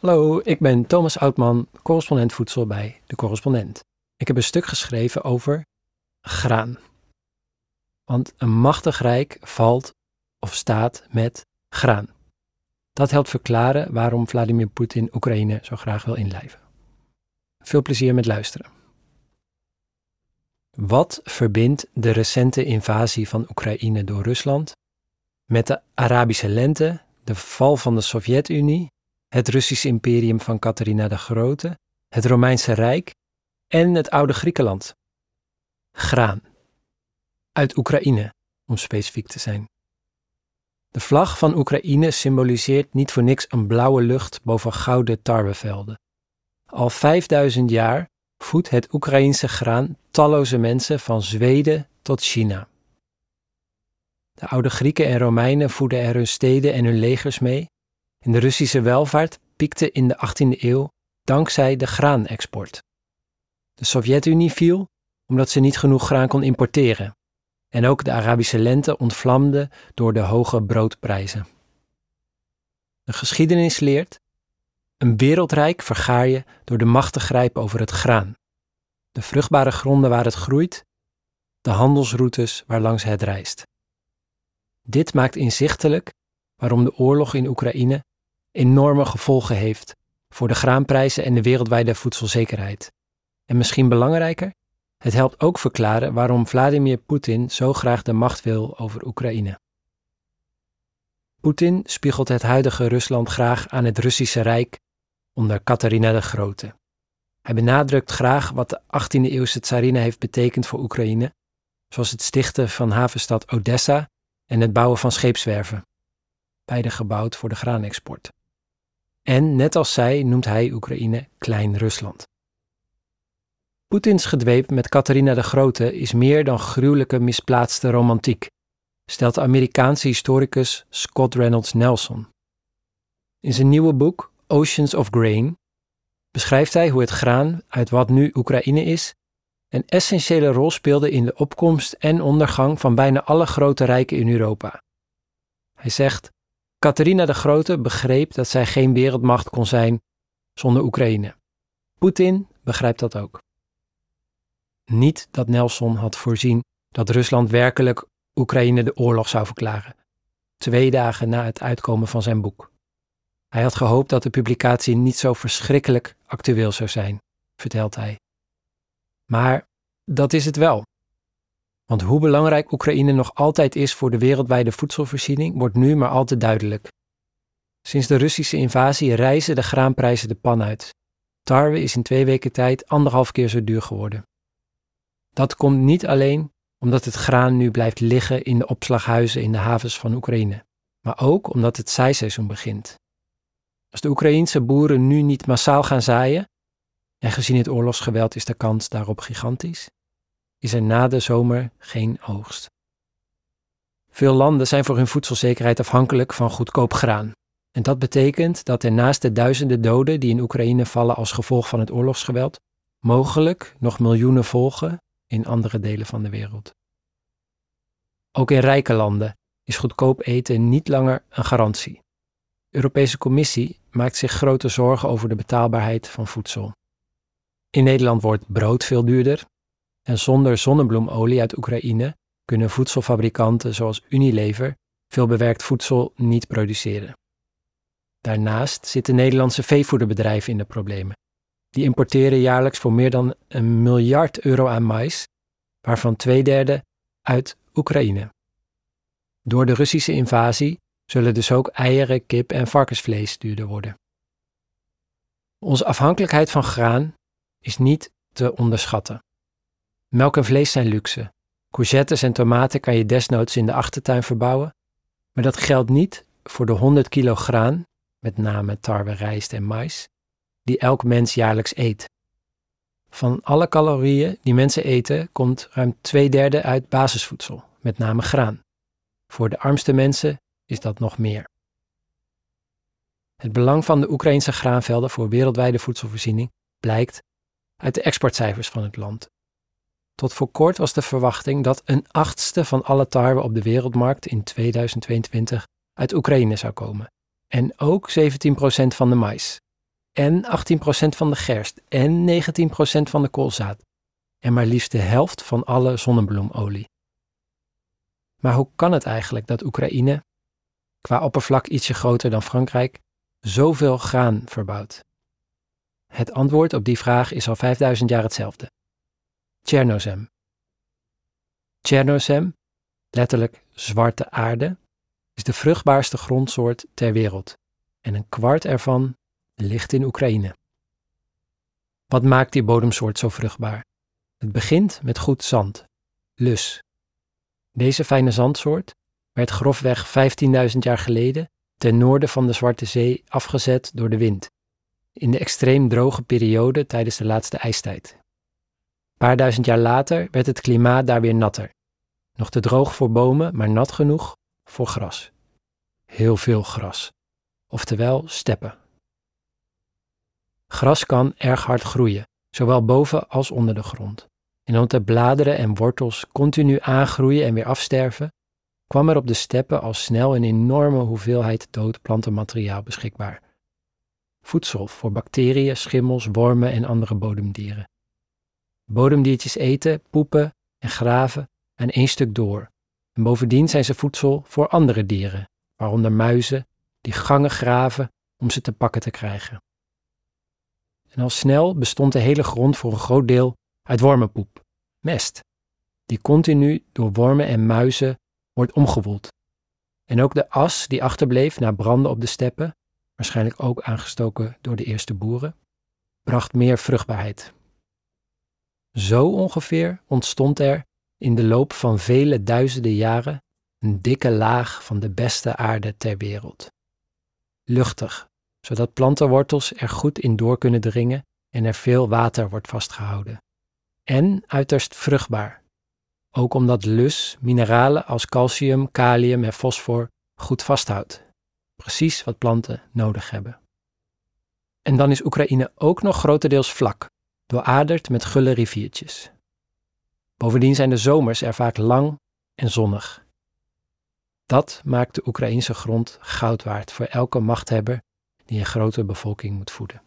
Hallo, ik ben Thomas Oudman, correspondent voedsel bij De Correspondent. Ik heb een stuk geschreven over graan. Want een machtig rijk valt of staat met graan. Dat helpt verklaren waarom Vladimir Poetin Oekraïne zo graag wil inlijven. Veel plezier met luisteren. Wat verbindt de recente invasie van Oekraïne door Rusland met de Arabische lente, de val van de Sovjet-Unie, het Russische imperium van Catharina de Grote, het Romeinse Rijk en het oude Griekenland? Graan. Uit Oekraïne, om specifiek te zijn. De vlag van Oekraïne symboliseert niet voor niks een blauwe lucht boven gouden tarwevelden. Al 5000 jaar voedt het Oekraïense graan talloze mensen van Zweden tot China. De oude Grieken en Romeinen voeden er hun steden en hun legers mee. En de Russische welvaart piekte in de 18e eeuw dankzij de graanexport. De Sovjet-Unie viel omdat ze niet genoeg graan kon importeren. En ook de Arabische lente ontvlamde door de hoge broodprijzen. De geschiedenis leert: een wereldrijk vergaar je door de macht te grijpen over het graan. De vruchtbare gronden waar het groeit, de handelsroutes waarlangs het reist. Dit maakt inzichtelijk waarom de oorlog in Oekraïne enorme gevolgen heeft voor de graanprijzen en de wereldwijde voedselzekerheid. En misschien belangrijker, het helpt ook verklaren waarom Vladimir Poetin zo graag de macht wil over Oekraïne. Poetin spiegelt het huidige Rusland graag aan het Russische Rijk onder Catharina de Grote. Hij benadrukt graag wat de 18e-eeuwse tsarina heeft betekend voor Oekraïne, zoals het stichten van havenstad Odessa en het bouwen van scheepswerven, beide gebouwd voor de graanexport. En net als zij noemt hij Oekraïne Klein Rusland. Poetins gedweep met Catharina de Grote is meer dan gruwelijke misplaatste romantiek, stelt Amerikaanse historicus Scott Reynolds Nelson. In zijn nieuwe boek Oceans of Grain beschrijft hij hoe het graan uit wat nu Oekraïne is een essentiële rol speelde in de opkomst en ondergang van bijna alle grote rijken in Europa. Hij zegt: Catharina de Grote begreep dat zij geen wereldmacht kon zijn zonder Oekraïne. Poetin begrijpt dat ook. Niet dat Nelson had voorzien dat Rusland werkelijk Oekraïne de oorlog zou verklaren, twee dagen na het uitkomen van zijn boek. Hij had gehoopt dat de publicatie niet zo verschrikkelijk actueel zou zijn, vertelt hij. Maar dat is het wel. Want hoe belangrijk Oekraïne nog altijd is voor de wereldwijde voedselvoorziening, wordt nu maar al te duidelijk. Sinds de Russische invasie reizen de graanprijzen de pan uit. Tarwe is in twee weken tijd anderhalf keer zo duur geworden. Dat komt niet alleen omdat het graan nu blijft liggen in de opslaghuizen in de havens van Oekraïne, maar ook omdat het zaaiseizoen begint. Als de Oekraïense boeren nu niet massaal gaan zaaien, en gezien het oorlogsgeweld is de kans daarop gigantisch, is er na de zomer geen oogst. Veel landen zijn voor hun voedselzekerheid afhankelijk van goedkoop graan. En dat betekent dat er naast de duizenden doden die in Oekraïne vallen als gevolg van het oorlogsgeweld, mogelijk nog miljoenen volgen in andere delen van de wereld. Ook in rijke landen is goedkoop eten niet langer een garantie. De Europese Commissie maakt zich grote zorgen over de betaalbaarheid van voedsel. In Nederland wordt brood veel duurder en zonder zonnebloemolie uit Oekraïne kunnen voedselfabrikanten zoals Unilever veel bewerkt voedsel niet produceren. Daarnaast zitten Nederlandse veevoederbedrijven in de problemen. Die importeren jaarlijks voor meer dan een miljard euro aan mais, waarvan twee derde uit Oekraïne. Door de Russische invasie zullen dus ook eieren, kip en varkensvlees duurder worden. Onze afhankelijkheid van graan is niet te onderschatten. Melk en vlees zijn luxe. Courgettes en tomaten kan je desnoods in de achtertuin verbouwen, maar dat geldt niet voor de 100 kilo graan, met name tarwe, rijst en mais, die elk mens jaarlijks eet. Van alle calorieën die mensen eten, komt ruim twee derde uit basisvoedsel, met name graan. Voor de armste mensen is dat nog meer. Het belang van de Oekraïnse graanvelden voor wereldwijde voedselvoorziening blijkt uit de exportcijfers van het land. Tot voor kort was de verwachting dat een achtste van alle tarwe op de wereldmarkt in 2022 uit Oekraïne zou komen. En ook 17% van de mais. en 18% van de gerst en 19% van de koolzaad en maar liefst de helft van alle zonnebloemolie. Maar hoe kan het eigenlijk dat Oekraïne, qua oppervlak ietsje groter dan Frankrijk, zoveel graan verbouwt? Het antwoord op die vraag is al 5000 jaar hetzelfde. Tjernozem. Tjernozem, letterlijk zwarte aarde, is de vruchtbaarste grondsoort ter wereld en een kwart ervan ligt in Oekraïne. Wat maakt die bodemsoort zo vruchtbaar? Het begint met goed zand, lus. Deze fijne zandsoort werd grofweg 15.000 jaar geleden ten noorden van de Zwarte Zee afgezet door de wind, in de extreem droge periode tijdens de laatste ijstijd. Paar duizend jaar later werd het klimaat daar weer natter. Nog te droog voor bomen, maar nat genoeg voor gras. Heel veel gras, oftewel steppen. Gras kan erg hard groeien, zowel boven als onder de grond. En omdat de bladeren en wortels continu aangroeien en weer afsterven, kwam er op de steppen al snel een enorme hoeveelheid dood plantenmateriaal beschikbaar. Voedsel voor bacteriën, schimmels, wormen en andere bodemdieren. Bodemdiertjes eten, poepen en graven aan één stuk door. En bovendien zijn ze voedsel voor andere dieren, waaronder muizen, die gangen graven om ze te pakken te krijgen. En al snel bestond de hele grond voor een groot deel uit wormenpoep, mest, die continu door wormen en muizen wordt omgewoeld. En ook de as die achterbleef na branden op de steppen, waarschijnlijk ook aangestoken door de eerste boeren, bracht meer vruchtbaarheid. Zo ongeveer ontstond er in de loop van vele duizenden jaren een dikke laag van de beste aarde ter wereld. Luchtig, zodat plantenwortels er goed in door kunnen dringen en er veel water wordt vastgehouden. En uiterst vruchtbaar, ook omdat lus mineralen als calcium, kalium en fosfor goed vasthoudt. Precies wat planten nodig hebben. En dan is Oekraïne ook nog grotendeels vlak, dooraderd met gulle riviertjes. Bovendien zijn de zomers er vaak lang en zonnig. Dat maakt de Oekraïnse grond goud waard voor elke machthebber die een grote bevolking moet voeden.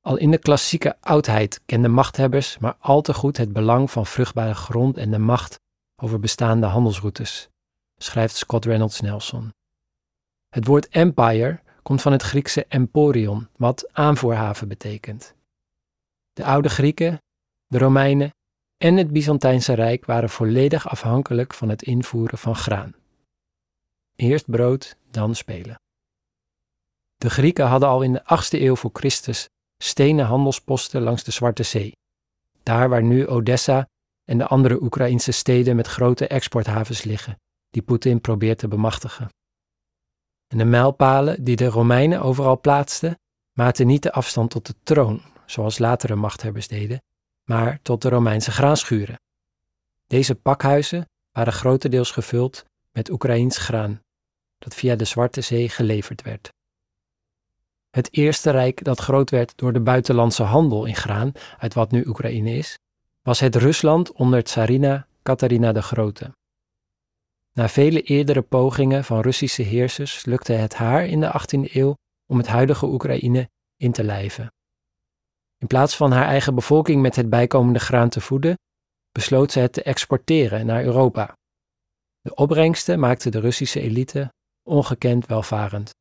Al in de klassieke oudheid kenden machthebbers maar al te goed het belang van vruchtbare grond en de macht over bestaande handelsroutes, schrijft Scott Reynolds Nelson. Het woord empire komt van het Griekse emporion, wat aanvoerhaven betekent. De oude Grieken, de Romeinen en het Byzantijnse Rijk waren volledig afhankelijk van het invoeren van graan. Eerst brood, dan spelen. De Grieken hadden al in de 8e eeuw voor Christus stenen handelsposten langs de Zwarte Zee, daar waar nu Odessa en de andere Oekraïnse steden met grote exporthavens liggen, die Poetin probeert te bemachtigen. En de mijlpalen die de Romeinen overal plaatsten, maakten niet de afstand tot de troon, zoals latere machthebbers deden, maar tot de Romeinse graanschuren. Deze pakhuizen waren grotendeels gevuld met Oekraïns graan, dat via de Zwarte Zee geleverd werd. Het eerste rijk dat groot werd door de buitenlandse handel in graan, uit wat nu Oekraïne is, was het Rusland onder tsarina Katharina de Grote. Na vele eerdere pogingen van Russische heersers lukte het haar in de 18e eeuw om het huidige Oekraïne in te lijven. In plaats van haar eigen bevolking met het bijkomende graan te voeden, besloot ze het te exporteren naar Europa. De opbrengsten maakte de Russische elite ongekend welvarend.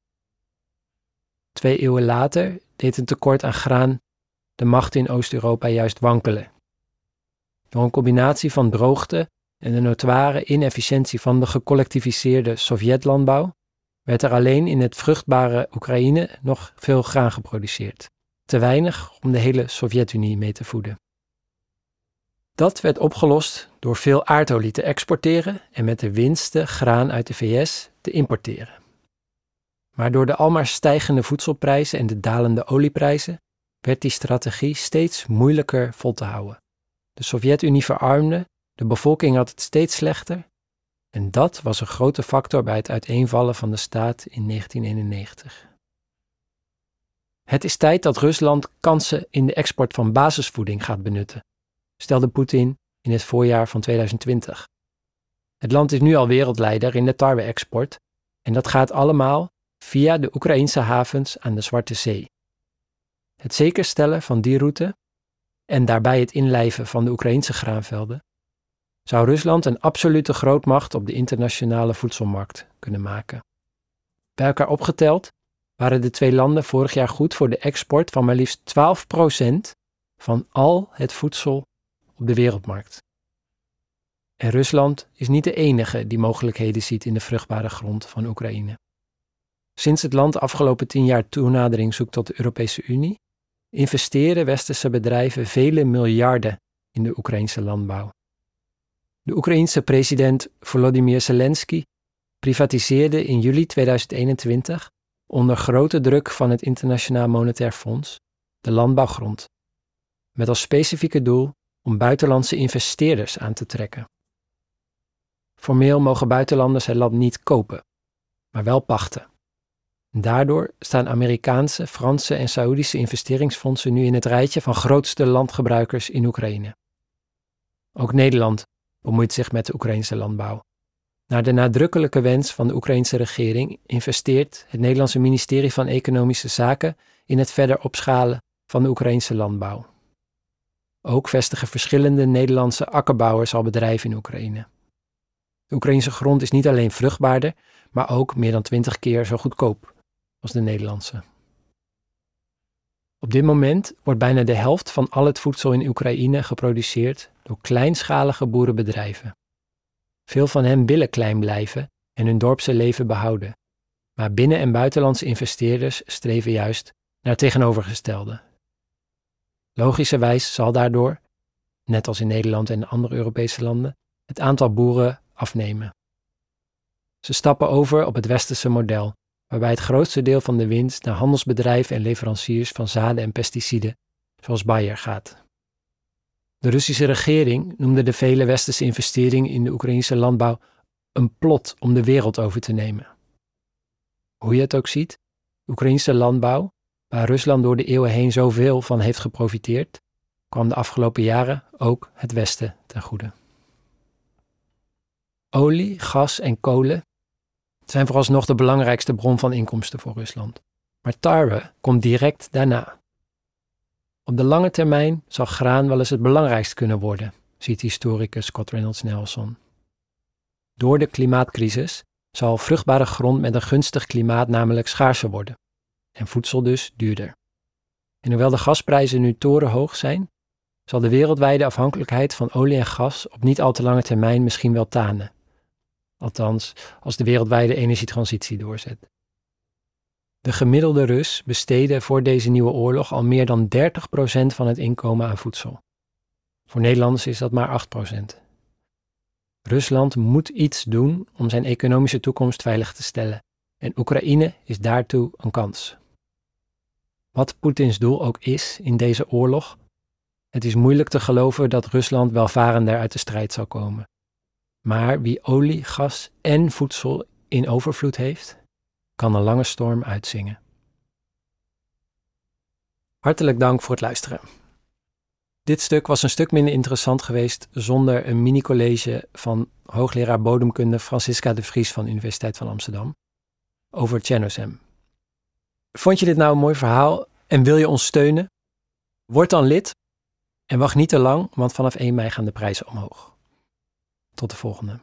Twee eeuwen later deed een tekort aan graan de macht in Oost-Europa juist wankelen. Door een combinatie van droogte en de notoire inefficiëntie van de gecollectiviseerde Sovjetlandbouw werd er alleen in het vruchtbare Oekraïne nog veel graan geproduceerd te weinig om de hele Sovjet-Unie mee te voeden. Dat werd opgelost door veel aardolie te exporteren en met de winsten graan uit de VS te importeren. Maar door de almaar stijgende voedselprijzen en de dalende olieprijzen werd die strategie steeds moeilijker vol te houden. De Sovjet-Unie verarmde, de bevolking had het steeds slechter en dat was een grote factor bij het uiteenvallen van de staat in 1991. Het is tijd dat Rusland kansen in de export van basisvoeding gaat benutten, stelde Poetin in het voorjaar van 2020. Het land is nu al wereldleider in de tarwe-export en dat gaat allemaal via de Oekraïnse havens aan de Zwarte Zee. Het zekerstellen van die route en daarbij het inlijven van de Oekraïnse graanvelden zou Rusland een absolute grootmacht op de internationale voedselmarkt kunnen maken. Bij elkaar opgeteld waren de twee landen vorig jaar goed voor de export van maar liefst 12% van al het voedsel op de wereldmarkt. En Rusland is niet de enige die mogelijkheden ziet in de vruchtbare grond van Oekraïne. Sinds het land afgelopen tien jaar toenadering zoekt tot de Europese Unie, investeren westerse bedrijven vele miljarden in de Oekraïnse landbouw. De Oekraïense president Volodymyr Zelensky privatiseerde in juli 2021 onder grote druk van het Internationaal Monetair Fonds de landbouwgrond, met als specifieke doel om buitenlandse investeerders aan te trekken. Formeel mogen buitenlanders het land niet kopen, maar wel pachten. Daardoor staan Amerikaanse, Franse en Saoedische investeringsfondsen nu in het rijtje van grootste landgebruikers in Oekraïne. Ook Nederland bemoeit zich met de Oekraïnse landbouw. Naar de nadrukkelijke wens van de Oekraïnse regering investeert het Nederlandse ministerie van Economische Zaken in het verder opschalen van de Oekraïnse landbouw. Ook vestigen verschillende Nederlandse akkerbouwers al bedrijven in Oekraïne. De Oekraïnse grond is niet alleen vruchtbaarder, maar ook meer dan twintig keer zo goedkoop als de Nederlandse. Op dit moment wordt bijna de helft van al het voedsel in Oekraïne geproduceerd door kleinschalige boerenbedrijven. Veel van hen willen klein blijven en hun dorpse leven behouden, maar binnen- en buitenlandse investeerders streven juist naar tegenovergestelde. Logischerwijs zal daardoor, net als in Nederland en andere Europese landen, het aantal boeren afnemen. Ze stappen over op het westerse model, waarbij het grootste deel van de winst naar handelsbedrijven en leveranciers van zaden en pesticiden, zoals Bayer, gaat. De Russische regering noemde de vele westerse investeringen in de Oekraïnse landbouw een plot om de wereld over te nemen. Hoe je het ook ziet, de Oekraïnse landbouw, waar Rusland door de eeuwen heen zoveel van heeft geprofiteerd, kwam de afgelopen jaren ook het Westen ten goede. Olie, gas en kolen zijn vooralsnog de belangrijkste bron van inkomsten voor Rusland. Maar tarwe komt direct daarna. Op de lange termijn zal graan wel eens het belangrijkst kunnen worden, ziet historicus Scott Reynolds Nelson. Door de klimaatcrisis zal vruchtbare grond met een gunstig klimaat namelijk schaarser worden en voedsel dus duurder. En hoewel de gasprijzen nu torenhoog zijn, zal de wereldwijde afhankelijkheid van olie en gas op niet al te lange termijn misschien wel tanen. Althans, als de wereldwijde energietransitie doorzet. De gemiddelde Rus besteedde voor deze nieuwe oorlog al meer dan 30% van het inkomen aan voedsel. Voor Nederlanders is dat maar 8%. Rusland moet iets doen om zijn economische toekomst veilig te stellen en Oekraïne is daartoe een kans. Wat Poetins doel ook is in deze oorlog, het is moeilijk te geloven dat Rusland welvarender uit de strijd zal komen. Maar wie olie, gas en voedsel in overvloed heeft, kan een lange storm uitzingen. Hartelijk dank voor het luisteren. Dit stuk was een stuk minder interessant geweest zonder een mini-college van hoogleraar bodemkunde Francisca de Vries van de Universiteit van Amsterdam over Chenosem. Vond je dit nou een mooi verhaal en wil je ons steunen? Word dan lid en wacht niet te lang, want vanaf 1 mei gaan de prijzen omhoog. Tot de volgende.